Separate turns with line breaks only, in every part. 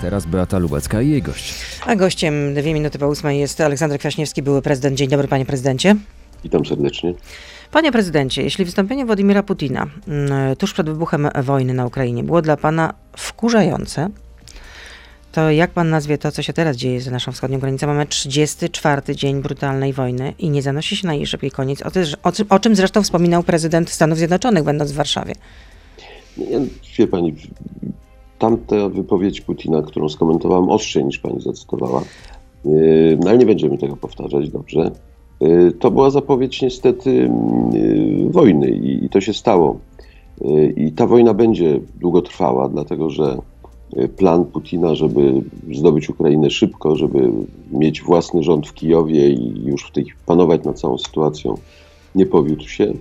Teraz Beata Lubecka i jej gość.
A gościem dwie minuty po ósmej jest Aleksander Kwaśniewski, były prezydent. Dzień dobry, panie prezydencie.
Witam serdecznie.
Panie prezydencie, jeśli wystąpienie Władimira Putina mm, tuż przed wybuchem wojny na Ukrainie było dla pana wkurzające, to jak pan nazwie to, co się teraz dzieje za naszą wschodnią granicą? Mamy 34 dzień brutalnej wojny i nie zanosi się na jej szybki koniec, o, ty- o, o czym zresztą wspominał prezydent Stanów Zjednoczonych, będąc w Warszawie.
Nie, wie pani, tamta wypowiedź Putina, którą skomentowałem ostrzej niż pani zacytowała, yy, no ale nie będziemy tego powtarzać, dobrze. Yy, To była zapowiedź niestety yy, wojny i, i to się stało. I ta wojna będzie długotrwała, dlatego że plan Putina, żeby zdobyć Ukrainę szybko, żeby mieć własny rząd w Kijowie i już w tej panować nad całą sytuacją, nie powiódł się.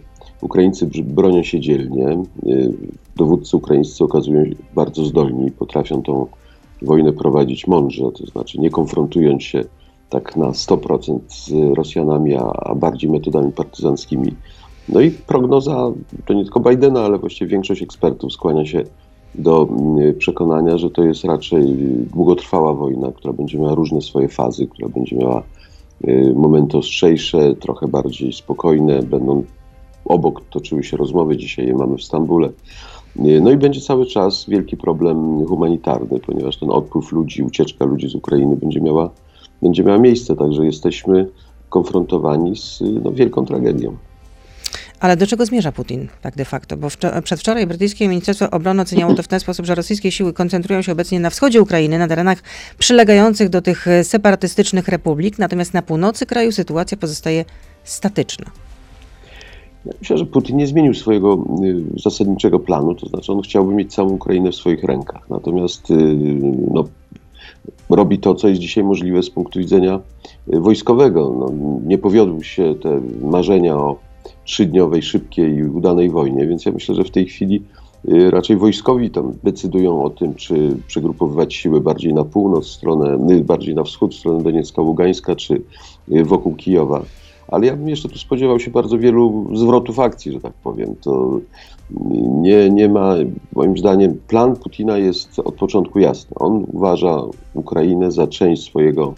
Ukraińcy br- bronią się dzielnie. Yy, Dowódcy ukraińscy okazują się bardzo zdolni, potrafią tą wojnę prowadzić mądrze, to znaczy nie konfrontując się tak na 100% z Rosjanami, a, a bardziej metodami partyzanckimi. No i prognoza, to nie tylko Bidena, ale właściwie większość ekspertów skłania się do mm, przekonania, że to jest raczej długotrwała wojna, która będzie miała różne swoje fazy, która będzie miała y, momenty ostrzejsze, trochę bardziej spokojne, będą obok toczyły się rozmowy, dzisiaj je mamy w Stambule. Y, No i będzie cały czas wielki problem humanitarny, ponieważ ten odpływ ludzi, ucieczka ludzi z Ukrainy będzie miała, będzie miała miejsce, także jesteśmy konfrontowani z no, wielką tragedią.
Ale do czego zmierza Putin tak de facto? Bo wczo- przedwczoraj brytyjskie Ministerstwo Obrony oceniało to w ten sposób, że rosyjskie siły koncentrują się obecnie na wschodzie Ukrainy, na terenach przylegających do tych e, separatystycznych republik, natomiast na północy kraju sytuacja pozostaje statyczna.
Ja Myślę, że Putin nie zmienił swojego y, zasadniczego planu, to znaczy on chciałby mieć całą Ukrainę w swoich rękach. Natomiast y, no, robi to, co jest dzisiaj możliwe z punktu widzenia y, wojskowego. No, nie powiodły się te marzenia o trzydniowej, szybkiej i udanej wojnie, więc ja myślę, że w tej chwili raczej wojskowi tam decydują o tym, czy przegrupowywać siły bardziej na północ, stronę, bardziej na wschód, stronę Doniecka, Ługańska, czy wokół Kijowa. Ale ja bym jeszcze tu spodziewał się bardzo wielu zwrotów akcji, że tak powiem. To nie, nie ma, moim zdaniem, plan Putina jest od początku jasny. On uważa Ukrainę za część swojego,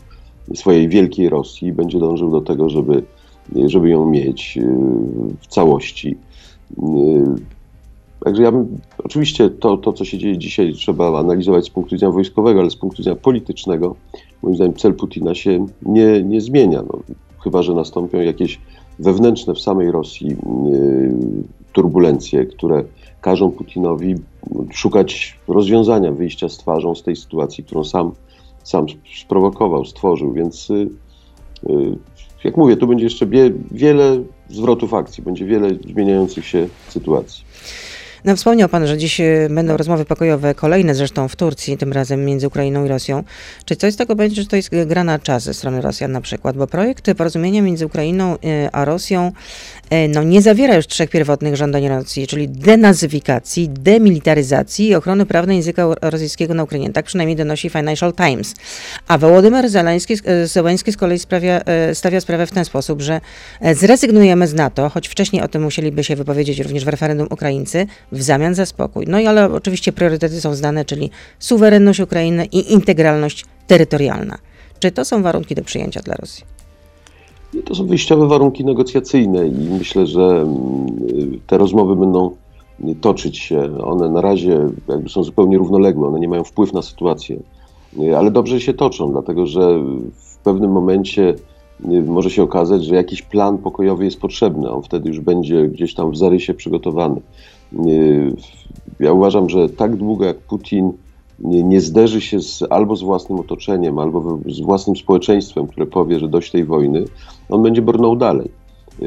swojej wielkiej Rosji i będzie dążył do tego, żeby, żeby ją mieć yy, w całości. Yy, Także ja bym, oczywiście to, to, co się dzieje dzisiaj, trzeba analizować z punktu widzenia wojskowego, ale z punktu widzenia politycznego, moim zdaniem cel Putina się nie, nie zmienia. No, chyba, że nastąpią jakieś wewnętrzne w samej Rosji yy, turbulencje, które każą Putinowi szukać rozwiązania, wyjścia z twarzą z tej sytuacji, którą sam, sam sprowokował, stworzył. Więc, yy, yy, jak mówię, tu będzie jeszcze wie, wiele zwrotów akcji, będzie wiele zmieniających się sytuacji.
No, wspomniał pan, że dziś e, będą rozmowy pokojowe, kolejne zresztą w Turcji, tym razem między Ukrainą i Rosją. Czy coś z tego będzie, że to jest gra na czas ze strony Rosjan na przykład? Bo projekt porozumienia między Ukrainą e, a Rosją e, no, nie zawiera już trzech pierwotnych żądań Rosji, czyli denazyfikacji, demilitaryzacji i ochrony prawnej języka rosyjskiego na Ukrainie. Tak przynajmniej donosi Financial Times. A Wołodymyr Zeleński, Zełański z kolei sprawia, stawia sprawę w ten sposób, że zrezygnujemy z NATO, choć wcześniej o tym musieliby się wypowiedzieć również w referendum Ukraińcy, w zamian za spokój. No i ale oczywiście priorytety są znane, czyli suwerenność Ukrainy i integralność terytorialna. Czy to są warunki do przyjęcia dla Rosji?
To są wyjściowe warunki negocjacyjne i myślę, że mm, te rozmowy będą toczyć się. One na razie jakby są zupełnie równoległe, one nie mają wpływu na sytuację, ale dobrze się toczą, dlatego że w pewnym momencie y, może się okazać, że jakiś plan pokojowy jest potrzebny. On wtedy już będzie gdzieś tam w zarysie przygotowany. Ja uważam, że tak długo jak Putin nie, nie zderzy się z, albo z własnym otoczeniem, albo z własnym społeczeństwem, które powie, że dość tej wojny, on będzie brnął dalej.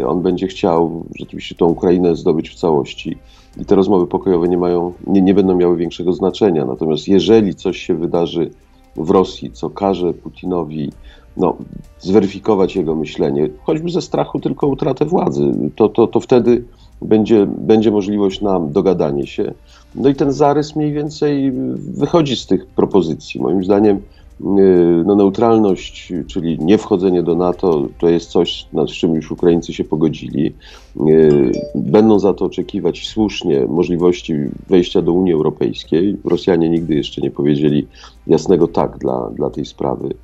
On będzie chciał rzeczywiście tą Ukrainę zdobyć w całości. I te rozmowy pokojowe nie, mają, nie, nie będą miały większego znaczenia. Natomiast jeżeli coś się wydarzy w Rosji, co każe Putinowi no, zweryfikować jego myślenie, choćby ze strachu tylko utratę władzy, to, to, to wtedy będzie, będzie możliwość na dogadanie się. No i ten zarys mniej więcej wychodzi z tych propozycji. Moim zdaniem no, neutralność, czyli niewchodzenie do NATO, to jest coś, nad czym już Ukraińcy się pogodzili. Będą za to oczekiwać słusznie możliwości wejścia do Unii Europejskiej. Rosjanie nigdy jeszcze nie powiedzieli jasnego tak dla, dla tej sprawy.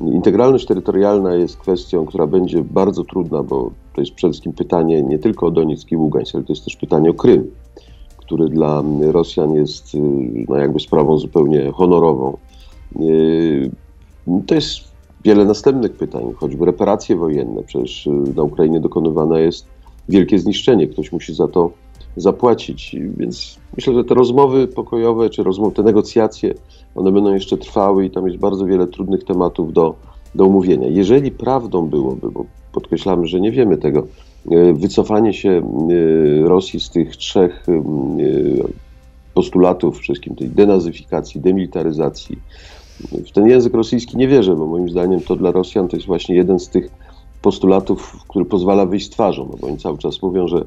Integralność terytorialna jest kwestią, która będzie bardzo trudna, bo to jest przede wszystkim pytanie nie tylko o Donieck i Ługańsk, ale to jest też pytanie o Krym, który dla Rosjan jest no, jakby sprawą zupełnie honorową. Yy, to jest wiele następnych pytań, choćby reparacje wojenne. Przecież yy, na Ukrainie dokonywane jest wielkie zniszczenie. Ktoś musi za to zapłacić. Więc myślę, że te rozmowy pokojowe, czy rozmowy, te negocjacje, one będą jeszcze trwały i tam jest bardzo wiele trudnych tematów do, do omówienia. Jeżeli prawdą byłoby, bo podkreślamy, że nie wiemy tego, yy, wycofanie się Rosji z tych trzech postulatów, wszystkim tej denazyfikacji, demilitaryzacji, w ten język rosyjski nie wierzę, bo moim zdaniem to dla Rosjan to jest właśnie jeden z tych postulatów, który pozwala wyjść twarzą, no bo oni cały czas mówią, że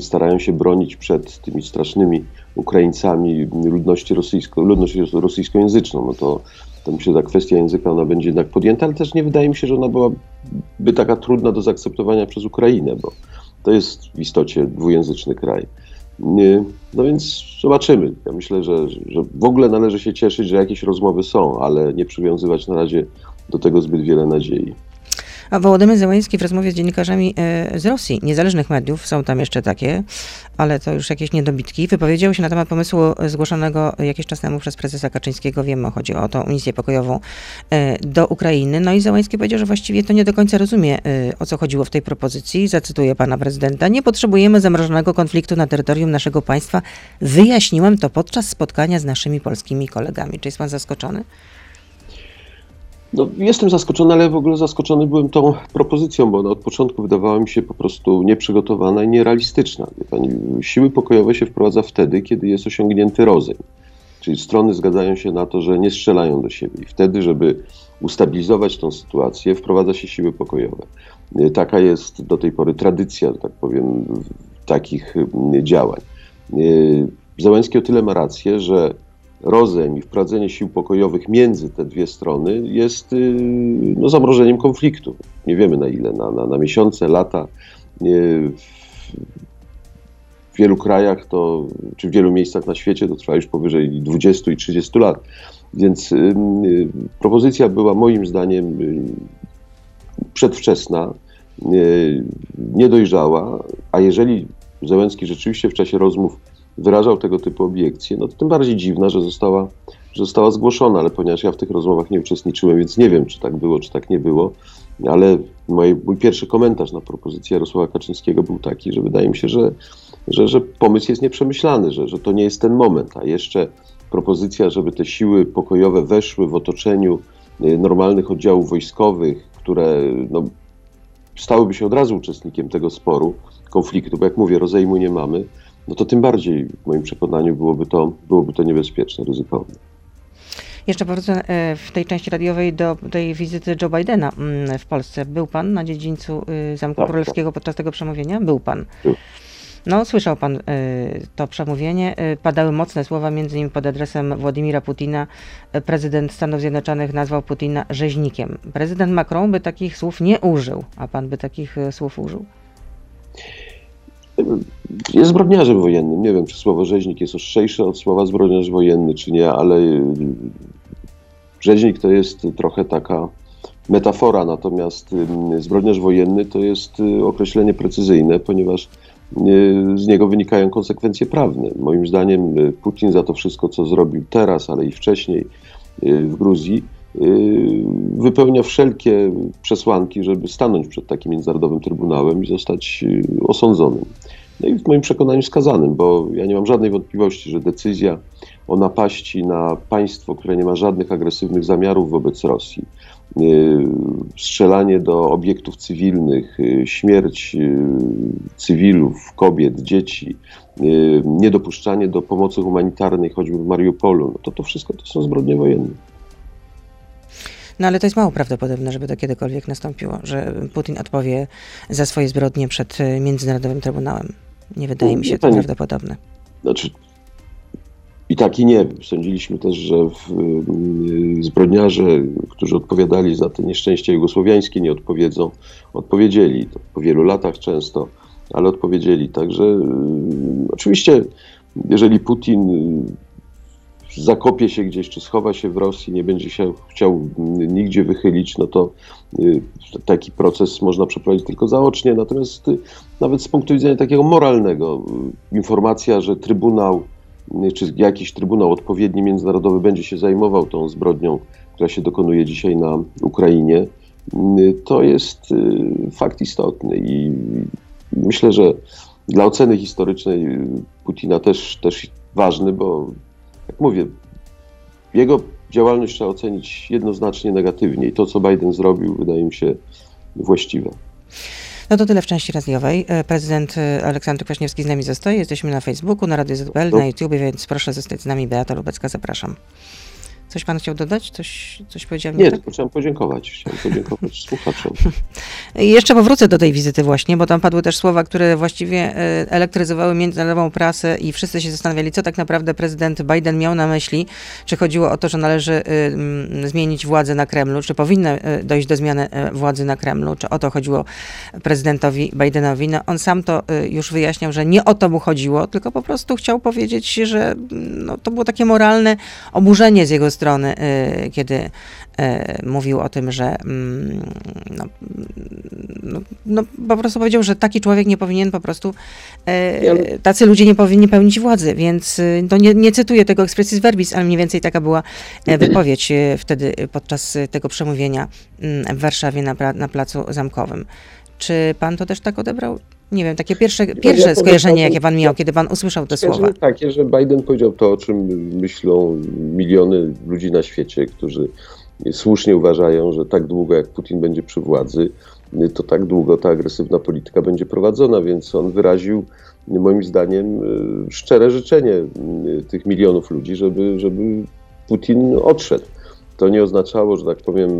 starają się bronić przed tymi strasznymi Ukraińcami ludności rosyjsko, ludność rosyjskojęzyczną. No to, to że ta kwestia języka ona będzie jednak podjęta, ale też nie wydaje mi się, że ona byłaby taka trudna do zaakceptowania przez Ukrainę, bo to jest w istocie dwujęzyczny kraj. No więc zobaczymy. Ja myślę, że, że w ogóle należy się cieszyć, że jakieś rozmowy są, ale nie przywiązywać na razie do tego zbyt wiele nadziei.
A Wołodymyr Zełański w rozmowie z dziennikarzami e, z Rosji, niezależnych mediów, są tam jeszcze takie, ale to już jakieś niedobitki, wypowiedział się na temat pomysłu zgłoszonego jakiś czas temu przez prezesa Kaczyńskiego, wiemy, chodzi o tą misję pokojową e, do Ukrainy. No i Zełański powiedział, że właściwie to nie do końca rozumie, e, o co chodziło w tej propozycji. Zacytuję pana prezydenta. Nie potrzebujemy zamrożonego konfliktu na terytorium naszego państwa. Wyjaśniłem to podczas spotkania z naszymi polskimi kolegami. Czy jest pan zaskoczony?
No, jestem zaskoczony, ale w ogóle zaskoczony byłem tą propozycją, bo ona od początku wydawała mi się po prostu nieprzygotowana i nierealistyczna. Siły pokojowe się wprowadza wtedy, kiedy jest osiągnięty rozejm. Czyli strony zgadzają się na to, że nie strzelają do siebie. I wtedy, żeby ustabilizować tą sytuację, wprowadza się siły pokojowe. Taka jest do tej pory tradycja, tak powiem, takich działań. Załęski o tyle ma rację, że rozejm i wprowadzenie sił pokojowych między te dwie strony jest y, no, zamrożeniem konfliktu. Nie wiemy na ile, na, na, na miesiące, lata. W wielu krajach to, czy w wielu miejscach na świecie to trwa już powyżej 20 i 30 lat. Więc y, y, propozycja była moim zdaniem przedwczesna, niedojrzała, a jeżeli Zełenski rzeczywiście w czasie rozmów wyrażał tego typu obiekcje, no to tym bardziej dziwna, że została, że została zgłoszona, ale ponieważ ja w tych rozmowach nie uczestniczyłem, więc nie wiem, czy tak było, czy tak nie było, ale mój, mój pierwszy komentarz na propozycję Jarosława Kaczyńskiego był taki, że wydaje mi się, że, że, że pomysł jest nieprzemyślany, że, że to nie jest ten moment, a jeszcze propozycja, żeby te siły pokojowe weszły w otoczeniu y, normalnych oddziałów wojskowych, które no, stałyby się od razu uczestnikiem tego sporu, konfliktu, bo jak mówię, rozejmu nie mamy, no to tym bardziej w moim przekonaniu byłoby to, byłoby to niebezpieczne, ryzykowne.
Jeszcze powrócę e, w tej części radiowej do tej wizyty Joe Bidena mm, w Polsce. Był pan na dziedzińcu y, Zamku tak, Królewskiego tak. podczas tego przemówienia? Był pan. Był. No, słyszał pan y, to przemówienie. Y, padały mocne słowa, między innymi pod adresem Władimira Putina. Prezydent Stanów Zjednoczonych nazwał Putina rzeźnikiem. Prezydent Macron by takich słów nie użył, a pan by takich słów użył?
Jest zbrodniarzem wojennym. Nie wiem, czy słowo rzeźnik jest ostrzejsze od słowa zbrodniarz wojenny, czy nie, ale y, rzeźnik to jest trochę taka metafora, natomiast y, zbrodniarz wojenny to jest y, określenie precyzyjne, ponieważ z niego wynikają konsekwencje prawne. Moim zdaniem Putin za to wszystko, co zrobił teraz, ale i wcześniej w Gruzji, wypełnia wszelkie przesłanki, żeby stanąć przed takim międzynarodowym trybunałem i zostać osądzonym no i w moim przekonaniu skazanym, bo ja nie mam żadnej wątpliwości, że decyzja o napaści na państwo, które nie ma żadnych agresywnych zamiarów wobec Rosji, y, strzelanie do obiektów cywilnych, y, śmierć y, cywilów, kobiet, dzieci, niedopuszczanie do pomocy humanitarnej, choćby w Mariupolu, no to to wszystko to są zbrodnie wojenne.
No ale to jest mało prawdopodobne, żeby to kiedykolwiek nastąpiło, że Putin odpowie za swoje zbrodnie przed Międzynarodowym Trybunałem. Nie wydaje mi się to prawdopodobne.
Znaczy, i tak i nie. Sądziliśmy też, że w, y, zbrodniarze, którzy odpowiadali za te nieszczęścia jugosłowiańskie, nie odpowiedzą. Odpowiedzieli to po wielu latach często, ale odpowiedzieli. Także y, oczywiście, jeżeli Putin y, zakopie się gdzieś, czy schowa się w Rosji, nie będzie się chciał nigdzie wychylić, no to y, taki proces można przeprowadzić tylko zaocznie. Natomiast y, nawet z punktu widzenia takiego moralnego, y, informacja, że Trybunał czy jakiś trybunał odpowiedni międzynarodowy będzie się zajmował tą zbrodnią, która się dokonuje dzisiaj na Ukrainie, to jest fakt istotny i myślę, że dla oceny historycznej Putina też, też ważny, bo jak mówię, jego działalność trzeba ocenić jednoznacznie negatywnie i to, co Biden zrobił, wydaje mi się właściwe.
No to tyle w części radiowej. E, Prezydent e, Aleksander Kwaśniewski z nami zostaje. Jesteśmy na Facebooku, na Radio ZPL, na YouTube, więc proszę zostać z nami. Beata Lubecka, zapraszam. Coś pan chciał dodać? Coś, coś powiedziałem?
Nie,
tak?
tylko chciałem podziękować. Chciałem podziękować słuchaczom.
I Jeszcze powrócę do tej wizyty właśnie, bo tam padły też słowa, które właściwie e, elektryzowały międzynarodową prasę i wszyscy się zastanawiali, co tak naprawdę prezydent Biden miał na myśli. Czy chodziło o to, że należy y, mm, zmienić władzę na Kremlu, czy powinno y, dojść do zmiany y, władzy na Kremlu, czy o to chodziło prezydentowi Bidenowi. No, on sam to y, już wyjaśniał, że nie o to mu chodziło, tylko po prostu chciał powiedzieć, że mm, no, to było takie moralne oburzenie z jego strony, y, kiedy y, mówił o tym, że mm, no, no, no, po prostu powiedział, że taki człowiek nie powinien po prostu,
ale-
tacy ludzie nie powinni pełnić władzy, więc y, to nie, nie cytuję tego expressis verbis, ale mniej więcej taka była wypowiedź wtedy podczas tego przemówienia mm, w Warszawie na, na Placu Zamkowym. Czy pan to też tak odebrał? Nie wiem, takie pierwsze, pierwsze
powiem
skojarzenie,
tak,
jakie pan miał, kiedy pan usłyszał te słowa.
takie, że Biden powiedział to, o czym myślą miliony ludzi na świecie, którzy słusznie uważają, że tak długo jak Putin będzie przy władzy, to tak długo ta agresywna polityka będzie prowadzona, więc on wyraził moim zdaniem szczere życzenie tych milionów ludzi, żeby, żeby Putin odszedł. To nie oznaczało, że tak powiem,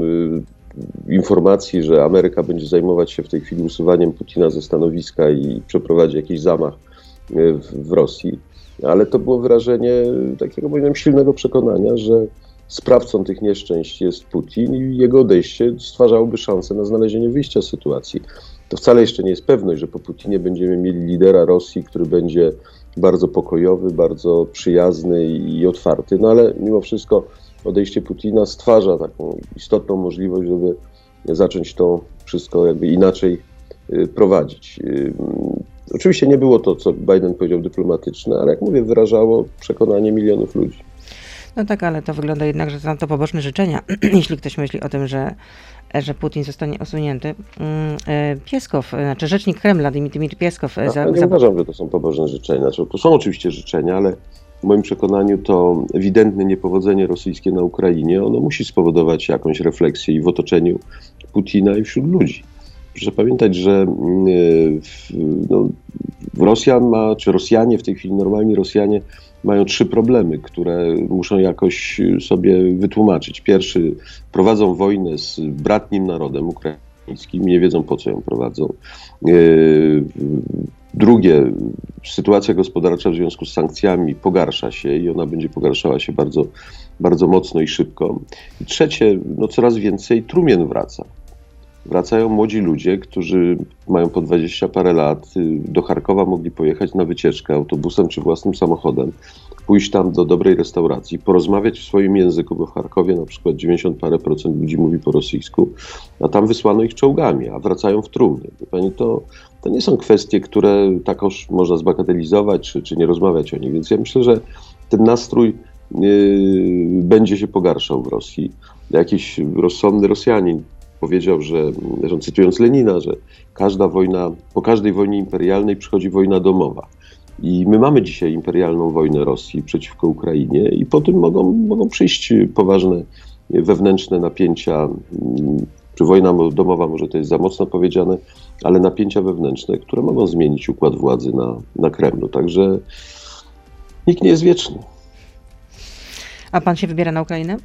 informacji, że Ameryka będzie zajmować się w tej chwili usuwaniem Putina ze stanowiska i przeprowadzi jakiś zamach y, w, w Rosji, ale to było wyrażenie takiego, moim silnego przekonania, że sprawcą tych nieszczęść jest Putin i jego odejście stwarzałoby szansę na znalezienie wyjścia z sytuacji. To wcale jeszcze nie jest pewność, że po Putinie będziemy mieli lidera Rosji, który będzie bardzo pokojowy, bardzo przyjazny i otwarty, no ale mimo wszystko odejście Putina stwarza taką istotną możliwość, żeby zacząć to wszystko jakby inaczej y, prowadzić. Y, Oczywiście nie było to, co Biden powiedział, dyplomatyczne, ale jak mówię, wyrażało przekonanie milionów ludzi.
No tak, ale to wygląda jednak, że są to poboczne życzenia, jeśli ktoś myśli o tym, że, że Putin zostanie usunięty. Mm, e, Pieskow, znaczy rzecznik Kremla, Dmitrij Pieskow,
Ja
za,
nie
za,
uważam, że to są pobożne życzenia. To są oczywiście życzenia, ale moim przekonaniu to ewidentne niepowodzenie rosyjskie na Ukrainie, ono musi spowodować jakąś refleksję i w otoczeniu Putina i wśród ludzi. Proszę pamiętać, że mm, no, Rosjan ma, czy Rosjanie w tej chwili, normalni Rosjanie mają trzy problemy, które muszą jakoś sobie wytłumaczyć. Pierwszy, prowadzą wojnę z bratnim narodem ukraińskim, nie wiedzą po co ją prowadzą. Drugie, sytuacja gospodarcza w związku z sankcjami pogarsza się i ona będzie pogarszała się bardzo, bardzo mocno i szybko. I trzecie, no coraz więcej trumien wraca. Wracają młodzi ludzie, którzy mają po 20 parę lat, y, do Charkowa mogli pojechać na wycieczkę autobusem czy własnym samochodem, pójść tam do dobrej restauracji, porozmawiać w swoim języku, bo w Charkowie na przykład 90 parę procent ludzi mówi po rosyjsku, a tam wysłano ich czołgami, a wracają w trumnie. Pani, to, to nie są kwestie, które takoż można zbagatelizować czy, czy nie rozmawiać o nich, więc ja myślę, że ten nastrój yy, będzie się pogarszał w Rosji. Jakiś rozsądny Rosjanin powiedział, że, że cytując Lenina, że każda wojna, po każdej wojnie imperialnej przychodzi wojna domowa. I my mamy dzisiaj imperialną wojnę Rosji przeciwko Ukrainie i po tym mogą, mogą przyjść poważne wewnętrzne napięcia, czy wojna domowa może to jest za mocno powiedziane, ale napięcia wewnętrzne, które mogą zmienić układ władzy na, na Kremlu. Także nikt nie jest wieczny.
a pan się wybiera na Ukrainę?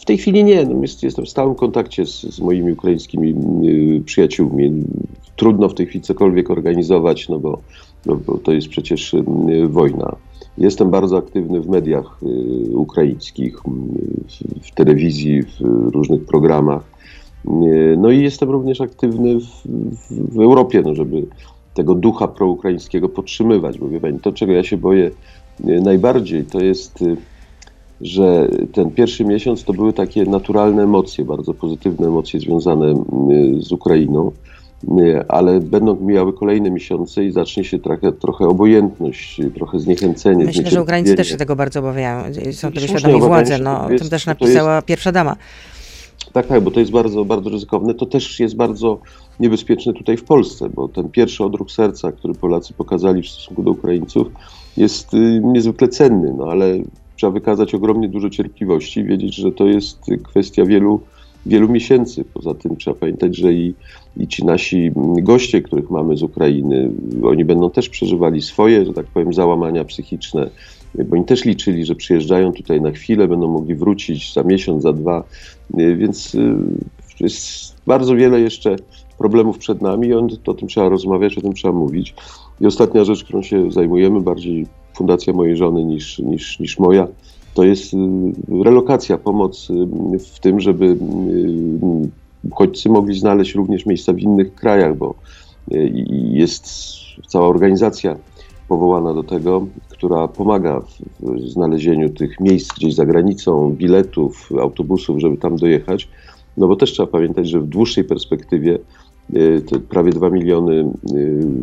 W tej chwili nie. No, jest, jestem w stałym kontakcie z, z moimi ukraińskimi y, przyjaciółmi. Trudno w tej chwili cokolwiek organizować, no bo, no bo to jest przecież y, wojna. Jestem bardzo aktywny w mediach y, ukraińskich, w, w telewizji, w różnych programach. No i jestem również aktywny w, w, w Europie, no żeby tego ducha proukraińskiego podtrzymywać, bo wie pani, to czego ja się boję najbardziej, to jest, że ten pierwszy miesiąc to były takie naturalne emocje, bardzo pozytywne emocje związane z Ukrainą, ale będą mijały kolejne miesiące i zacznie się trochę, trochę obojętność, trochę zniechęcenie.
Myślę, że Ukraińcy też się tego bardzo obawiają. Są tego świadomi władze. No,
to
o tym też
to jest-
napisała pierwsza dama.
Tak, tak, bo to jest bardzo, bardzo ryzykowne. To też jest bardzo niebezpieczne tutaj w Polsce, bo ten pierwszy odruch serca, który Polacy pokazali w stosunku do Ukraińców, jest y, niezwykle cenny, no ale trzeba wykazać ogromnie dużo cierpliwości, wiedzieć, że to jest kwestia wielu, wielu miesięcy. Poza tym trzeba pamiętać, że i, i ci nasi goście, których mamy z Ukrainy, oni będą też przeżywali swoje, że tak powiem, załamania psychiczne, bo oni też liczyli, że przyjeżdżają tutaj na chwilę, będą mogli wrócić za miesiąc, za dwa, Więc y, jest bardzo wiele jeszcze problemów przed nami i on, o tym trzeba rozmawiać, o tym trzeba mówić. I ostatnia rzecz, którą się zajmujemy, bardziej fundacja mojej żony niż, niż, niż moja, to jest y, relokacja, pomoc y, w tym, żeby y, uchodźcy mogli znaleźć również miejsca w innych krajach, bo jest cała organizacja powołana do tego, która pomaga w, znalezieniu tych miejsc gdzieś za granicą, biletów, autobusów, żeby tam dojechać. No bo też trzeba pamiętać, że w dłuższej perspektywie prawie 2 miliony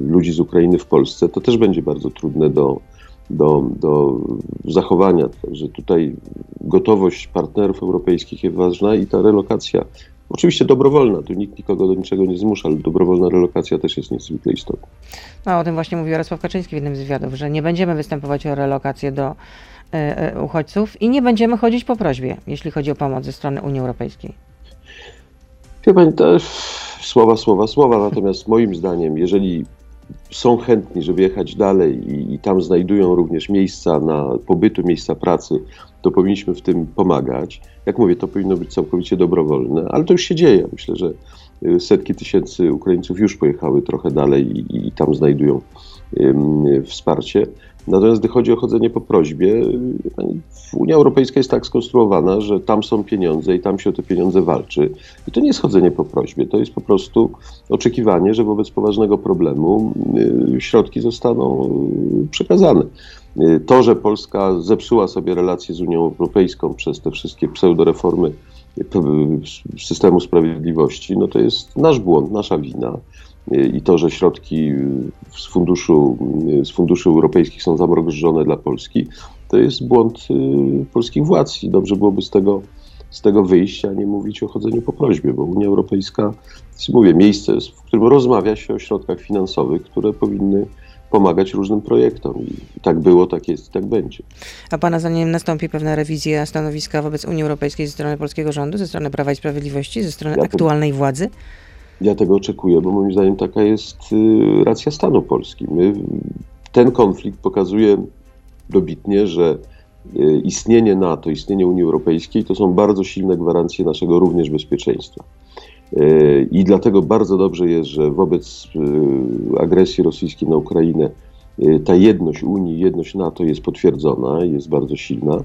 ludzi z Ukrainy w Polsce to też będzie bardzo trudne do, do, do zachowania. Także tutaj gotowość partnerów europejskich jest ważna i ta relokacja, oczywiście dobrowolna, tu nikt nikogo do niczego nie zmusza, ale dobrowolna relokacja też jest niezwykle istotna.
No, o tym właśnie mówił Jarosław Kaczyński w jednym z wywiadów, że nie będziemy występować o relokację do e, e, uchodźców i nie będziemy chodzić po prośbie, jeśli chodzi o pomoc ze strony Unii Europejskiej.
Wie pani, to słowa, słowa, słowa. Natomiast moim zdaniem, jeżeli są chętni, żeby jechać dalej i, i tam znajdują również miejsca na pobytu, miejsca pracy, to powinniśmy w tym pomagać. Jak mówię, to powinno być całkowicie dobrowolne, ale to już się dzieje. Myślę, że y, setki tysięcy Ukraińców już pojechały trochę dalej i, i tam znajdują ym, wsparcie. Natomiast gdy chodzi o chodzenie po prośbie, Unia Europejska jest tak skonstruowana, że tam są pieniądze i tam się o te pieniądze walczy. I to nie jest chodzenie po prośbie, to jest po prostu oczekiwanie, że wobec poważnego problemu y, środki zostaną y, przekazane. Y, To, że Polska zepsuła sobie relacje z Unią Europejską przez te wszystkie pseudoreformy systemu sprawiedliwości, no to jest nasz błąd, nasza wina. Y, I to, że środki y, z, funduszu, y, z funduszy europejskich są zamrożone dla Polski, to jest błąd polskich władz i dobrze byłoby z tego, z tego wyjść, a nie mówić o chodzeniu po prośbie, bo Unia Europejska, jest, mówię, miejsce, w którym rozmawia się o środkach finansowych, które powinny pomagać różnym projektom. I tak było, tak jest i tak będzie.
A Pana zdaniem nastąpi pewna rewizja stanowiska wobec Unii Europejskiej ze strony polskiego rządu, ze strony Prawa i Sprawiedliwości, ze strony
Ja to-
aktualnej władzy?
Ja tego oczekuję, bo moim zdaniem taka jest y, racja stanu Polski. My, ten konflikt pokazuje dobitnie, że y, istnienie NATO, istnienie Unii Europejskiej to są bardzo silne gwarancje naszego również bezpieczeństwa. Y, I dlatego bardzo dobrze jest, że wobec agresji rosyjskiej na Ukrainę ta jedność Unii, jedność NATO jest potwierdzona, jest bardzo silna.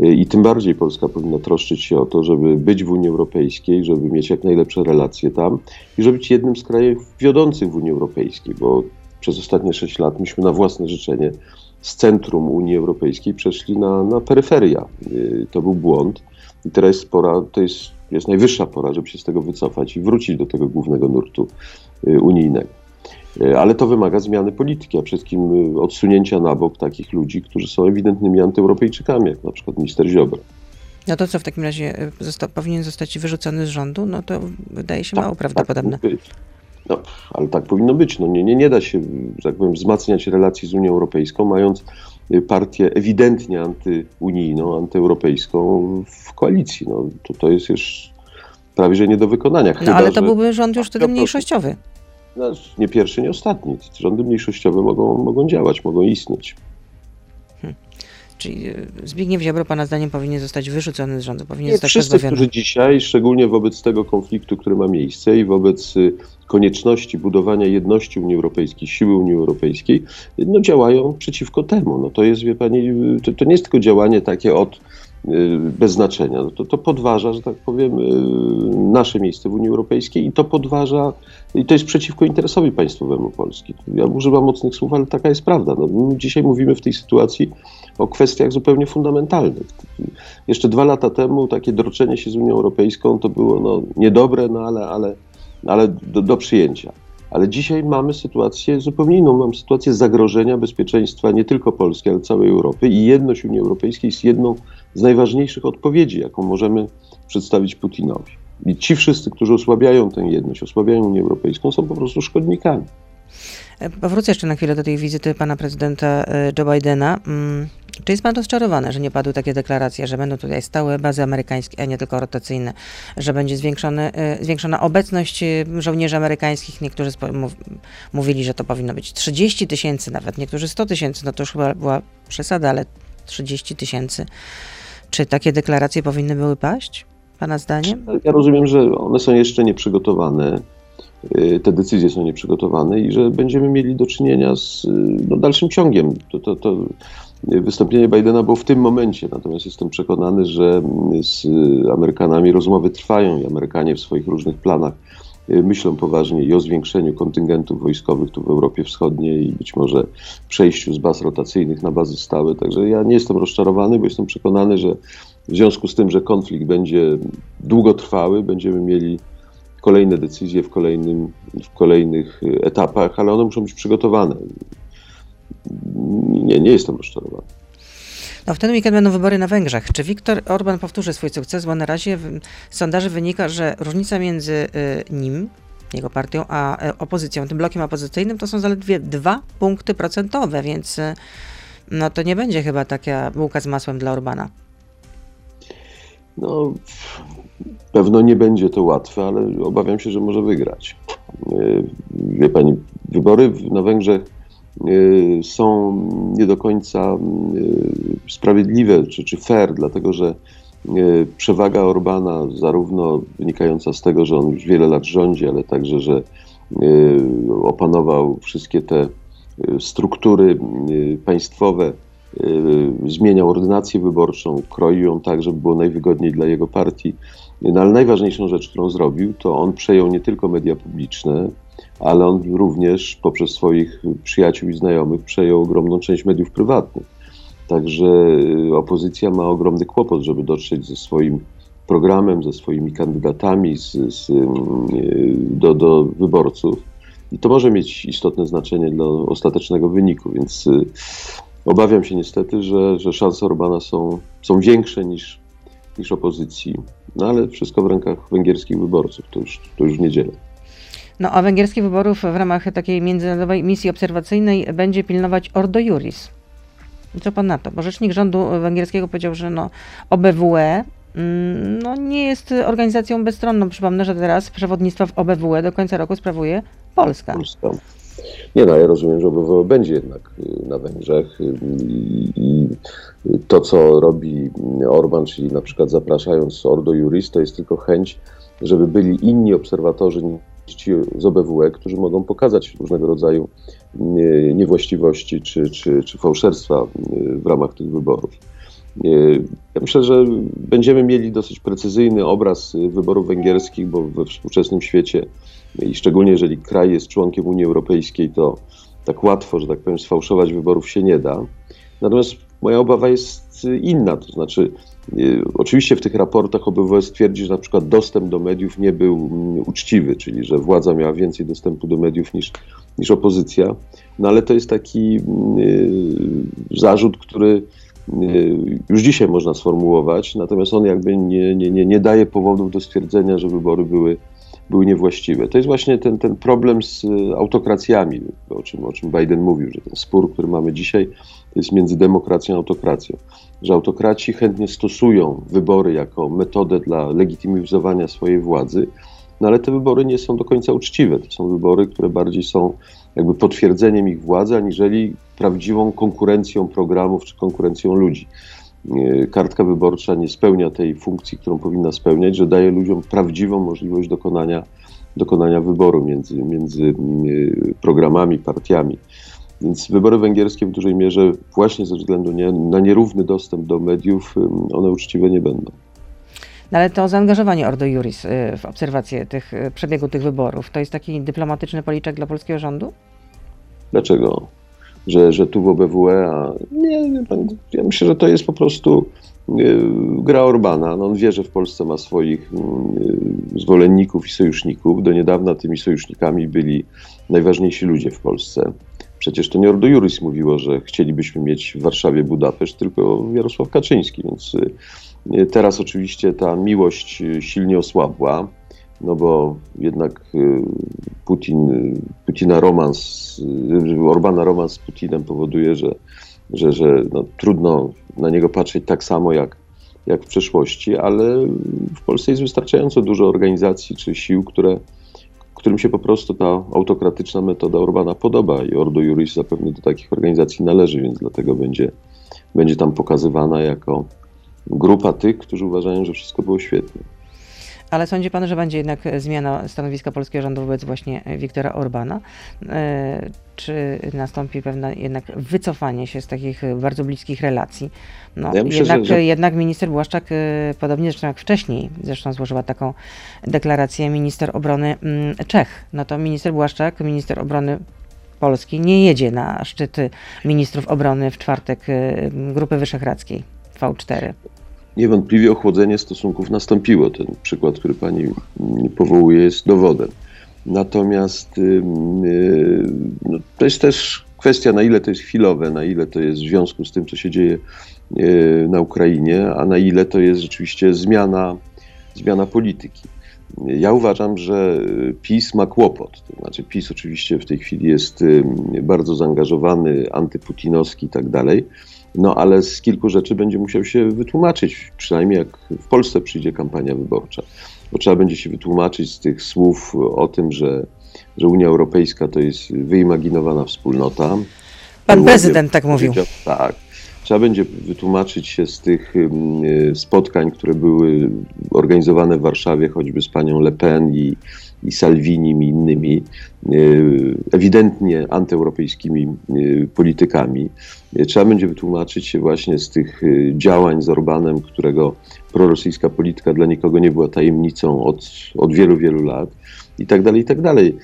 Y, I tym bardziej Polska powinna troszczyć się o to, żeby być w Unii Europejskiej, żeby mieć jak najlepsze relacje tam i żeby być jednym z krajów wiodących w Unii Europejskiej, bo przez ostatnie sześć lat myśmy na własne życzenie z centrum Unii Europejskiej przeszli na, na peryferia. Y, To był błąd i teraz jest pora, to jest, jest najwyższa pora, żeby się z tego wycofać i wrócić do tego głównego nurtu y, unijnego. Y, Ale to wymaga zmiany polityki, a przede wszystkim y, odsunięcia na bok takich ludzi, którzy są ewidentnymi antyeuropejczykami, jak na przykład minister Ziobro.
No to co w takim razie y, zosta- powinien zostać wyrzucony z rządu? No to wydaje się mało
Tak,
prawdopodobne.
Tak no, ale tak powinno być. No, nie, nie, nie da się, że tak powiem, wzmacniać relacji z Unią Europejską, mając partię ewidentnie antyunijną, antyeuropejską w koalicji. No, to, to jest już prawie że nie do wykonania.
No
Chyba,
ale to byłby rząd już wtedy mniejszościowy.
No, nie pierwszy, nie ostatni. Rządy mniejszościowe mogą, mogą działać, mogą istnieć.
Czyli y, Zbigniew Ziobro, pana zdaniem, powinien zostać wyrzucony z rządu, powinien
Nie
zostać
wszyscy,
pozbawiony.
którzy dzisiaj, szczególnie wobec tego konfliktu, który ma miejsce i wobec y, konieczności budowania jedności Unii Europejskiej, siły Unii Europejskiej, no działają przeciwko temu. No to jest, wie pani, y, to, to nie jest tylko działanie takie od bez znaczenia. No to, to podważa, że tak powiem, y, nasze miejsce w Unii Europejskiej i to podważa, i to jest przeciwko interesowi państwowemu Polski. Ja używam mocnych słów, ale taka jest prawda. No, my dzisiaj mówimy w tej sytuacji o kwestiach zupełnie fundamentalnych. Jeszcze dwa lata temu takie droczenie się z Unią Europejską to było no, niedobre, no ale, ale, ale do, do przyjęcia. Ale dzisiaj mamy sytuację zupełnie inną. Mamy sytuację zagrożenia bezpieczeństwa nie tylko Polski, ale całej Europy i jedność Unii Europejskiej jest jedną z najważniejszych odpowiedzi, jaką możemy przedstawić Putinowi. I ci wszyscy, którzy osłabiają tę jedność, osłabiają Unię Europejską, są po prostu szkodnikami.
E, Powrócę jeszcze na chwilę do tej wizyty pana prezydenta e, Joe Bidena. Mm, Czy jest pan rozczarowany, że nie padły takie deklaracje, że będą tutaj stałe bazy amerykańskie, a nie tylko rotacyjne, że będzie e, zwiększona obecność żołnierzy amerykańskich? Niektórzy mówili, że to powinno być 30 tysięcy nawet, niektórzy 100 tysięcy, no to już chyba była przesada, ale 30 tysięcy. Czy takie deklaracje powinny były paść, pana zdaniem?
Ja rozumiem, że one są jeszcze nieprzygotowane, te decyzje są nieprzygotowane i że będziemy mieli do czynienia z y, no, dalszym ciągiem. To, to, to wystąpienie Bidena było w tym momencie, natomiast jestem przekonany, że z Amerykanami rozmowy trwają i Amerykanie w swoich różnych planach y, myślą poważnie i o zwiększeniu kontyngentów wojskowych tu w Europie Wschodniej i być może przejściu z baz rotacyjnych na bazy stałe. Także ja nie jestem rozczarowany, bo jestem przekonany, że w związku z tym, że konflikt będzie długotrwały, będziemy mieli kolejne decyzje w, kolejnym, w kolejnych y, etapach, ale one muszą być przygotowane. Nie, nie jestem rozczarowany.
No w ten weekend będą wybory na Węgrzech. Czy Viktor Orban powtórzy swój sukces? Bo na razie w z sondaży wynika, że różnica między y, nim, jego partią, a y, opozycją, tym blokiem opozycyjnym, to są zaledwie dwa punkty procentowe, więc y, no to nie będzie chyba taka bułka z masłem dla Orbana.
No, pewno nie będzie to łatwe, ale obawiam się, że może wygrać. Y, Wie pani, wybory na Węgrzech y, są nie do końca y, sprawiedliwe czy, czy fair, dlatego że przewaga Orbana, zarówno wynikająca z tego, że on już wiele lat rządzi, ale także, że opanował wszystkie te struktury państwowe, zmieniał ordynację wyborczą, kroił ją tak, żeby było najwygodniej dla jego partii. No, ale najważniejszą rzecz, którą zrobił, to on przejął nie tylko media publiczne, ale on również poprzez swoich przyjaciół i znajomych przejął ogromną część mediów prywatnych. Także y, opozycja ma ogromny kłopot, żeby dotrzeć ze swoim programem, ze swoimi kandydatami z, z, y, do, do wyborców. I to może mieć istotne znaczenie dla ostatecznego wyniku, więc y, obawiam się niestety, że, że szanse Orbana są, są większe niż, niż opozycji. No ale wszystko w rękach węgierskich wyborców, to już, to już w niedzielę.
No a węgierskich wyborów w ramach takiej międzynarodowej misji obserwacyjnej będzie pilnować Ordo Juris. Co pan na to? Bo rzecznik rządu węgierskiego powiedział, że no OBWE mm, no, nie jest organizacją bezstronną. Przypomnę, że teraz przewodnictwo w OBWE do końca roku sprawuje Polska.
Polska. Nie no, ja rozumiem, że OBWE będzie jednak y, na Węgrzech y, i, to, co robi Orban, czyli na przykład zapraszając Ordo Juris, to jest tylko chęć, żeby byli inni obserwatorzy ci z OBWE, którzy mogą pokazać różnego rodzaju y, niewłaściwości czy, czy, czy fałszerstwa w ramach tych wyborów. Ja myślę, że będziemy mieli dosyć precyzyjny obraz wyborów węgierskich, bo we współczesnym świecie i szczególnie jeżeli kraj jest członkiem Unii Europejskiej, to tak łatwo, że tak powiem, sfałszować wyborów się nie da. Natomiast moja obawa jest y, inna, to znaczy y, oczywiście w tych raportach OBWE stwierdzi, że na przykład dostęp do mediów nie był mm, uczciwy, czyli że władza miała więcej dostępu do mediów niż, niż opozycja, no ale to jest taki y, zarzut, który już dzisiaj można sformułować, natomiast on jakby nie, nie, nie, nie daje powodów do stwierdzenia, że wybory były były niewłaściwe. To jest właśnie ten, ten problem z y, autokracjami, o czym, o czym Biden mówił, że ten spór, który mamy dzisiaj, to jest między demokracją a autokracją. Że autokraci chętnie stosują wybory jako metodę dla legitymizowania swojej władzy, no ale te wybory nie są do końca uczciwe. To są wybory, które bardziej są jakby potwierdzeniem ich władzy, aniżeli prawdziwą konkurencją programów czy konkurencją ludzi. E, Kartka wyborcza nie spełnia tej funkcji, którą powinna spełniać, że daje ludziom prawdziwą możliwość dokonania, dokonania wyboru między, między e, programami, partiami. Więc wybory węgierskie w dużej mierze, właśnie ze względu nie, na nierówny dostęp do mediów, one uczciwe nie będą.
No ale to zaangażowanie Ordo Juris y, w obserwację tych, y, przebiegu tych wyborów, to jest taki dyplomatyczny policzek dla polskiego rządu?
Dlaczego? Że, że tu w OBWE, a nie, ja myślę, że to jest po prostu y, gra Orbana. No on wie, że w Polsce ma swoich y, zwolenników i sojuszników. Do niedawna tymi sojusznikami byli najważniejsi ludzie w Polsce. Przecież to nie Ordo Juris mówiło, że chcielibyśmy mieć w Warszawie Budapeszt, tylko Jarosław Kaczyński, więc y, teraz oczywiście ta miłość silnie osłabła, no bo jednak y, Putin, Putina romans, y, Orbana romans z Putinem powoduje, że, że, że no, trudno na niego patrzeć tak samo jak, jak w przeszłości, ale w Polsce jest wystarczająco dużo organizacji czy sił, które, którym się po prostu ta autokratyczna metoda Orbana podoba i Ordo Juris zapewne do takich organizacji należy, więc dlatego będzie, będzie tam pokazywana jako grupa tych, którzy uważają, że wszystko było świetnie.
Ale sądzi pan, że będzie jednak e, zmiana stanowiska polskiego rządu wobec właśnie e, Wiktora Orbana? E, Czy nastąpi pewne jednak wycofanie się z takich bardzo bliskich relacji? No,
Ja myślę,
jednak,
że- że-
jednak minister Błaszczak, podobnie zresztą jak wcześniej, zresztą złożyła taką deklarację minister obrony mm, Czech. No to minister Błaszczak, minister obrony Polski nie jedzie na szczyty ministrów obrony w czwartek Grupy Wyszehradzkiej V4.
Niewątpliwie ochłodzenie stosunków nastąpiło. Ten przykład, który pani powołuje, jest dowodem. Natomiast ym, y, no, to jest też kwestia, na ile to jest chwilowe, na ile to jest w związku z tym, co się dzieje y, na Ukrainie, a na ile to jest rzeczywiście zmiana, zmiana polityki. Ja uważam, że PiS ma kłopot. To znaczy, PiS oczywiście w tej chwili jest bardzo zaangażowany, antyputinowski i tak dalej. No ale z kilku rzeczy będzie musiał się wytłumaczyć, przynajmniej jak w Polsce przyjdzie kampania wyborcza. Bo trzeba będzie się wytłumaczyć z tych słów o tym, że, że Unia Europejska to jest wyimaginowana wspólnota.
Pan prezydent tak mówił.
Tak. Trzeba będzie wytłumaczyć się z tych y, spotkań, które były organizowane w Warszawie, choćby z panią Le Pen i, i Salvinim i innymi, y, ewidentnie antyeuropejskimi y, politykami. Y, Trzeba będzie wytłumaczyć się właśnie z tych działań z Orbanem, którego prorosyjska polityka dla nikogo nie była tajemnicą od, od wielu, wielu lat i tak dalej, i tak dalej.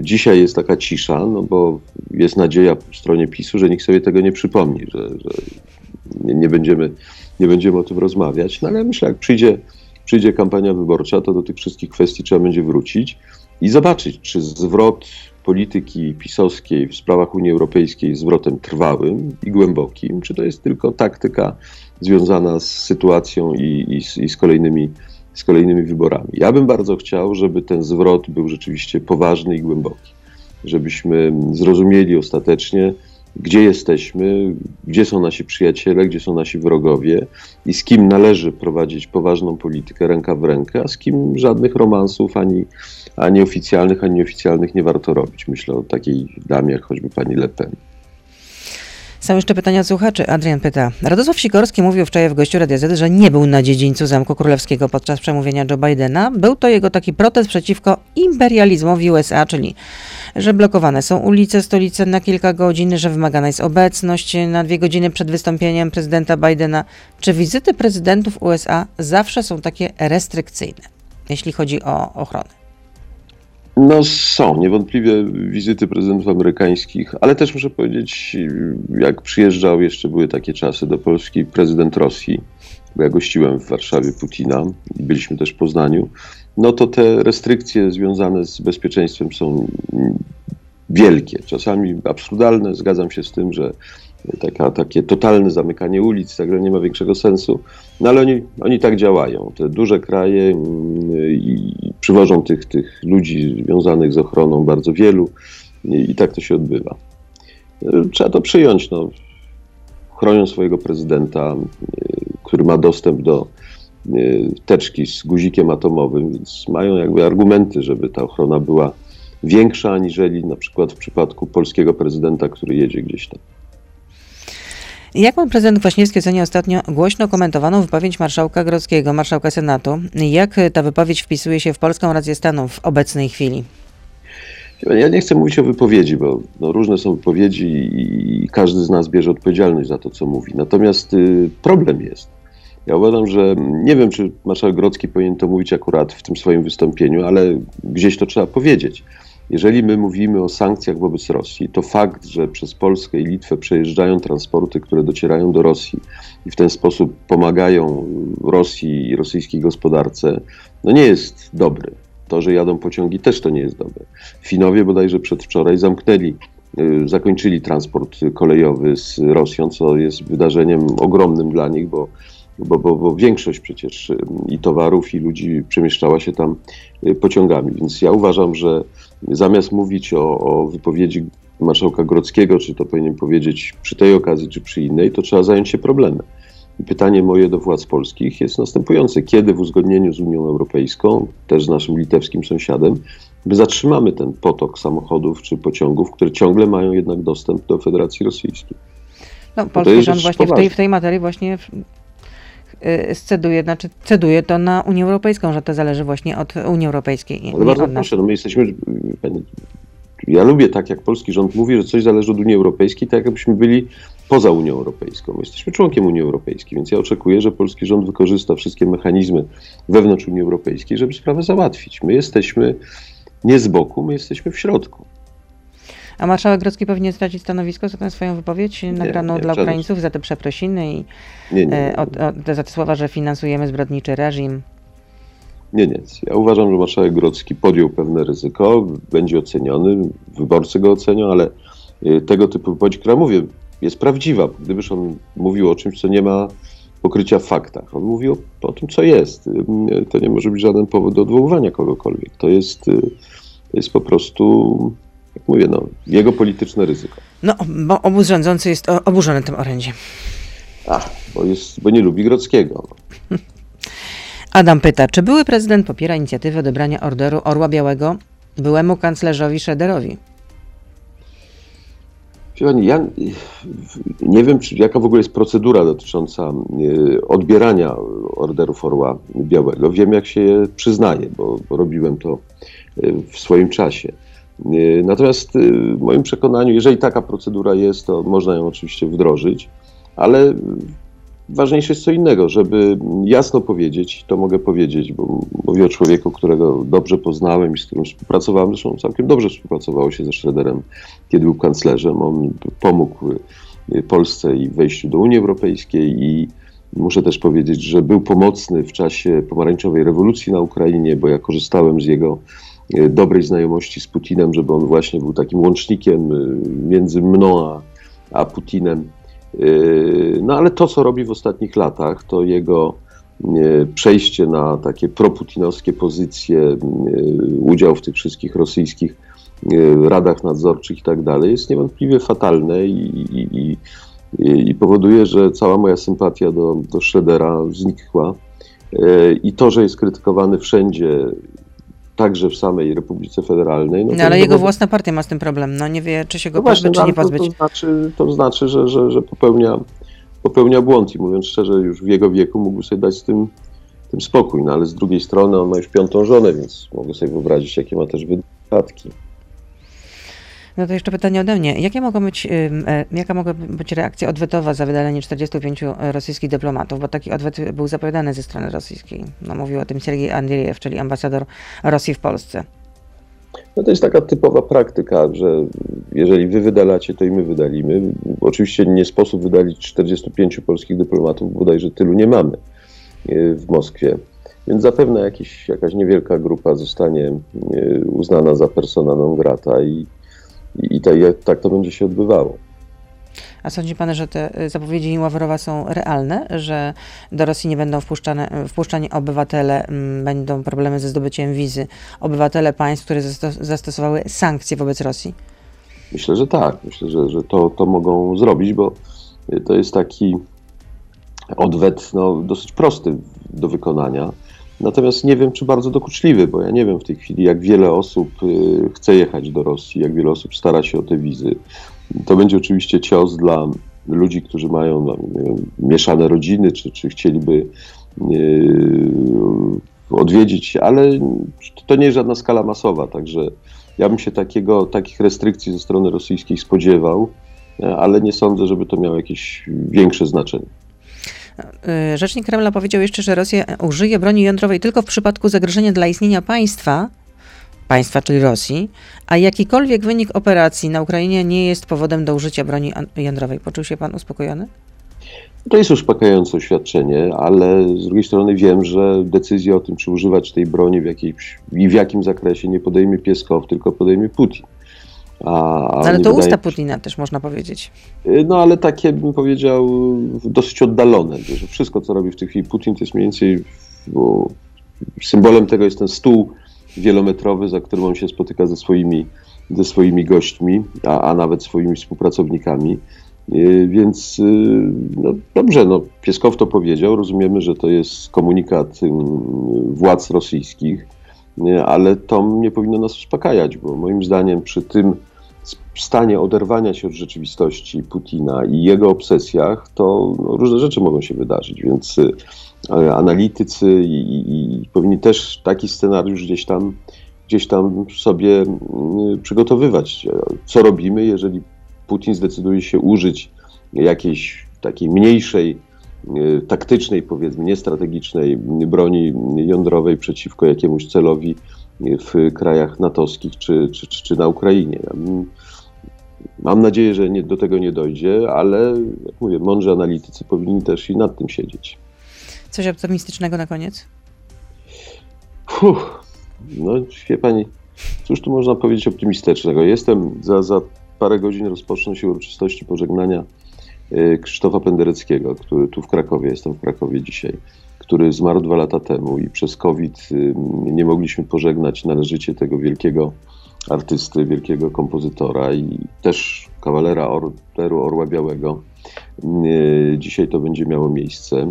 Dzisiaj jest taka cisza, no bo jest nadzieja po stronie PiSu, że nikt sobie tego nie przypomni, że, że nie, będziemy, nie będziemy o tym rozmawiać. No ale myślę, jak przyjdzie, przyjdzie kampania wyborcza, to do tych wszystkich kwestii trzeba będzie wrócić i zobaczyć, czy zwrot polityki pisowskiej w sprawach Unii Europejskiej jest zwrotem trwałym i głębokim, czy to jest tylko taktyka związana z sytuacją i, i, i z kolejnymi z kolejnymi wyborami. Ja bym bardzo chciał, żeby ten zwrot był rzeczywiście poważny i głęboki. Żebyśmy zrozumieli ostatecznie, gdzie jesteśmy, gdzie są nasi przyjaciele, gdzie są nasi wrogowie i z kim należy prowadzić poważną politykę ręka w rękę, a z kim żadnych romansów ani, ani oficjalnych, ani nieoficjalnych nie warto robić. Myślę o takiej damie jak choćby pani Le Pen.
Są jeszcze pytania od słuchaczy. Adrian pyta. Radosław Sikorski mówił wczoraj w gościu Radia Z, że nie był na dziedzińcu Zamku Królewskiego podczas przemówienia Joe Bidena. Był to jego taki protest przeciwko imperializmowi USA, czyli że blokowane są ulice, stolice na kilka godzin, że wymagana jest obecność na dwie godziny przed wystąpieniem prezydenta Bidena. Czy wizyty prezydentów USA zawsze są takie restrykcyjne, jeśli chodzi o ochronę?
No są niewątpliwie wizyty prezydentów amerykańskich, ale też muszę powiedzieć, jak przyjeżdżał, jeszcze były takie czasy do Polski, prezydent Rosji, bo ja gościłem w Warszawie Putina i byliśmy też w Poznaniu, no to te restrykcje związane z bezpieczeństwem są wielkie, czasami absurdalne. Zgadzam się z tym, że taka, takie totalne zamykanie ulic tak nie ma większego sensu, no ale oni, oni tak działają. Te duże kraje mm, i przywożą tych, tych ludzi związanych z ochroną bardzo wielu i, i tak to się odbywa. Trzeba to przyjąć. No. Chronią swojego prezydenta, y, który ma dostęp do, teczki z guzikiem atomowym, więc mają jakby argumenty, żeby ta ochrona była większa aniżeli na przykład w przypadku polskiego prezydenta, który jedzie gdzieś tam.
Jak pan prezydent Kwaśniewski ocenia ostatnio głośno komentowaną wypowiedź marszałka Grodzkiego, marszałka Senatu? Jak ta wypowiedź wpisuje się w polską rację stanu w obecnej chwili?
Ja nie chcę mówić o wypowiedzi, bo no, różne są wypowiedzi i każdy z nas bierze odpowiedzialność za to, co mówi. Natomiast y, problem jest. Ja uważam, że nie wiem, czy marszałek Grodzki powinien to mówić akurat w tym swoim wystąpieniu, ale gdzieś to trzeba powiedzieć. Jeżeli my mówimy o sankcjach wobec Rosji, to fakt, że przez Polskę i Litwę przejeżdżają transporty, które docierają do Rosji i w ten sposób pomagają Rosji i rosyjskiej gospodarce, no nie jest dobry. To, że jadą pociągi, też to nie jest dobre. Finowie bodajże przedwczoraj zamknęli, y, zakończyli transport kolejowy z Rosją, co jest wydarzeniem ogromnym dla nich, bo, bo, bo, bo większość przecież i towarów, i ludzi przemieszczała się tam y, pociągami. Więc ja uważam, że zamiast mówić o, o wypowiedzi marszałka Grodzkiego, czy to powinien powiedzieć przy tej okazji, czy przy innej, to trzeba zająć się problemem. I pytanie moje do władz polskich jest następujące. Kiedy w uzgodnieniu z Unią Europejską, też z naszym litewskim sąsiadem, my zatrzymamy ten potok samochodów czy pociągów, które ciągle mają jednak dostęp do Federacji Rosyjskiej?
No, polski rząd właśnie w tej, w tej materii właśnie sceduje, znaczy ceduje to na Unię Europejską, że to zależy właśnie od Unii Europejskiej,
Ale bardzo proszę, no my jesteśmy. Ja lubię tak, jak polski rząd mówi, że coś zależy od Unii Europejskiej, tak jakbyśmy byli poza Unią Europejską. My jesteśmy członkiem Unii Europejskiej, więc ja oczekuję, że polski rząd wykorzysta wszystkie mechanizmy wewnątrz Unii Europejskiej, żeby sprawę załatwić. My jesteśmy nie z boku, my jesteśmy w środku.
A marszałek Grodzki powinien stracić stanowisko za tę swoją wypowiedź nagraną
nie,
dla Ukraińców, za te przeprosiny i
Nie, nie,
e, od, od, za te słowa, że finansujemy zbrodniczy reżim.
Nie, nie. Ja uważam, że marszałek Grodzki podjął pewne ryzyko, będzie oceniony, wyborcy go ocenią, ale y, tego typu wypowiedź, która mówię, jest prawdziwa. Gdybyż on mówił o czymś, co nie ma pokrycia w faktach. On mówił o, o tym, co jest. To nie może być żaden powód do odwoływania kogokolwiek. To jest, to jest po prostu, jak mówię, no, jego polityczne ryzyko.
No, bo obóz rządzący jest oburzony tym orędziem.
Ach, bo, jest, bo nie lubi Grodzkiego.
Adam pyta, czy były prezydent popiera inicjatywę odebrania orderu Orła Białego byłemu kanclerzowi Schroederowi?
Pani, ja nie wiem, czy, jaka w ogóle jest procedura dotycząca y, odbierania orderów Orła Białego. Wiem, jak się je przyznaje, bo, bo robiłem to y, w swoim czasie. Y, Natomiast y, w moim przekonaniu, jeżeli taka procedura jest, to można ją oczywiście wdrożyć, ale ważniejsze jest co innego, żeby jasno powiedzieć, to mogę powiedzieć, bo mówię o człowieku, którego dobrze poznałem i z którym współpracowałem, zresztą całkiem dobrze współpracowało się ze Schroederem, kiedy był kanclerzem. On pomógł y, Polsce i wejściu do Unii Europejskiej i muszę też powiedzieć, że był pomocny w czasie pomarańczowej rewolucji na Ukrainie, bo ja korzystałem z jego dobrej znajomości z Putinem, żeby on właśnie był takim łącznikiem y, między mną a, a Putinem. Yy, No ale to, co robi w ostatnich latach, to jego przejście na takie proputinowskie pozycje, udział w tych wszystkich rosyjskich radach nadzorczych i tak dalej, jest niewątpliwie fatalne i, i, i, i powoduje, że cała moja sympatia do, do Schroedera znikła. I to, że jest krytykowany wszędzie, także w samej Republice Federalnej.
No,
to
ale jego własna partia ma z tym problem. No nie wie, czy się go
no
pozbyć, czy
no,
nie
ale
pozbyć.
To, to znaczy, to znaczy że, że, że popełnia, popełnia błąd i mówiąc szczerze, już w jego wieku mógłby sobie dać z tym, tym spokój. No ale z drugiej strony on ma już piątą żonę, więc mogę sobie wyobrazić, jakie ma też wydatki.
No to jeszcze pytanie ode mnie. Jakie mogą być, e, jaka mogła być reakcja odwetowa za wydalenie 45 rosyjskich dyplomatów? Bo taki odwet był zapowiadany ze strony rosyjskiej. No, mówił o tym Sergiej Andriejew, czyli ambasador Rosji w Polsce.
No to jest taka typowa praktyka, że jeżeli wy wydalacie, to i my wydalimy. Oczywiście nie sposób wydalić 45 polskich dyplomatów, bodajże tylu nie mamy e, w Moskwie. Więc zapewne jakiś, jakaś niewielka grupa zostanie e, uznana za persona non grata i, i, i tak, tak to będzie się odbywało.
A sądzi pan, że te y, zapowiedzi Ławrowa są realne, że do Rosji nie będą wpuszczane, wpuszczani obywatele, mm, będą problemy ze zdobyciem wizy, obywatele państw, które zasto- zastosowały sankcje wobec Rosji?
Myślę, że tak. Myślę, że, że to, to mogą zrobić, bo to jest taki odwet no, dosyć prosty. do wykonania. Natomiast nie wiem, czy bardzo dokuczliwy, bo ja nie wiem w tej chwili, jak wiele osób y, chce jechać do Rosji, jak wiele osób stara się o te wizy. To będzie oczywiście cios dla ludzi, którzy mają no, wiem, mieszane rodziny, czy, czy chcieliby yy, odwiedzić, ale to nie jest żadna skala masowa, także ja bym się takiego, takich restrykcji ze strony rosyjskiej spodziewał, e, ale nie sądzę, żeby to miało jakieś większe znaczenie.
Y, Rzecznik Kremla powiedział jeszcze, że Rosja użyje broni jądrowej tylko w przypadku zagrożenia dla istnienia państwa, państwa, czyli Rosji, a jakikolwiek wynik operacji na Ukrainie nie jest powodem do użycia broni jądrowej. Poczuł się pan uspokojony?
To jest uspokajające oświadczenie, ale z drugiej strony wiem, że decyzję o tym, czy używać tej broni w jakiejś, i w jakim zakresie nie podejmie Pieskow, tylko podejmie Putin. A, a
ale to
wydaje
usta Putina też można powiedzieć.
No ale takie bym powiedział dosyć oddalone, że wszystko co robi w tej chwili Putin to jest mniej więcej, bo symbolem tego jest ten stół wielometrowy, za którym on się spotyka ze swoimi, ze swoimi gośćmi, a, a nawet swoimi współpracownikami. Yy, Więc yy, no, dobrze, no, Pieskow to powiedział, rozumiemy, że to jest komunikat ym, władz rosyjskich, ale to nie powinno nas uspokajać, bo moim zdaniem przy tym stanie oderwania się od rzeczywistości Putina i jego obsesjach, to no, różne rzeczy mogą się wydarzyć, więc y, e, analitycy i, i, i powinni też taki scenariusz gdzieś tam, gdzieś tam sobie y, przygotowywać. Co robimy, jeżeli Putin zdecyduje się użyć jakiejś takiej mniejszej, taktycznej, powiedzmy, niestrategicznej broni jądrowej przeciwko jakiemuś celowi w krajach natowskich czy, czy, czy, na Ukrainie. Bym- Mam nadzieję, że nie, do tego nie dojdzie, ale jak mówię, mądrzy analitycy powinni też i nad tym siedzieć.
Coś optymistycznego na koniec?
Fuh, no wie pani, cóż tu można powiedzieć optymistycznego? Jestem, za, za parę godzin rozpoczną się uroczystości pożegnania e, Krzysztofa Pendereckiego, który tu w Krakowie, jestem w Krakowie dzisiaj, który zmarł dwa lata temu i przez COVID y, nie mogliśmy pożegnać należycie tego wielkiego artysty, wielkiego kompozytora i też kawalera Orderu Orła Białego. Y, Dzisiaj to będzie miało miejsce.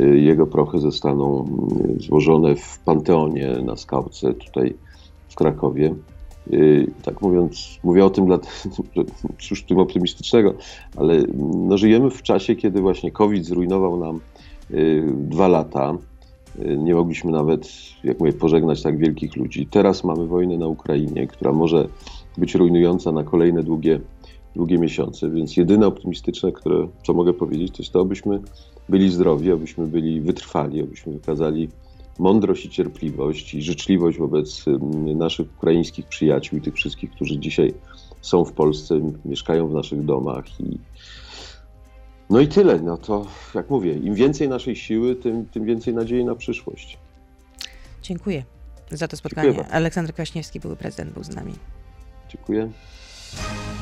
Y, Jego prochy zostaną y, złożone w Panteonie na Skałce tutaj w Krakowie. Y, Tak mówiąc, mówię o tym, dla, cóż tym optymistycznego, ale no, żyjemy w czasie, kiedy właśnie COVID zrujnował nam y, dwa lata. Y, Nie mogliśmy nawet, jak mówię, pożegnać tak wielkich ludzi. Teraz mamy wojnę na Ukrainie, która może być rujnująca na kolejne długie, długie miesiące, więc jedyne optymistyczne, które, co mogę powiedzieć, to jest to, abyśmy byli zdrowi, abyśmy byli wytrwali, abyśmy wykazali mądrość i cierpliwość i życzliwość wobec naszych ukraińskich przyjaciół i tych wszystkich, którzy dzisiaj są w Polsce, mieszkają w naszych domach i no i tyle. No to jak mówię, im więcej naszej siły, tym, tym więcej nadziei na przyszłość.
Dziękuję za to spotkanie. Aleksander Kwaśniewski, były prezydent, był z nami.
Dziękuję.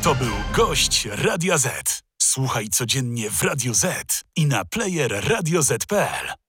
To był gość Radia Z. Słuchaj codziennie w Radio Z i na player radioz.pl.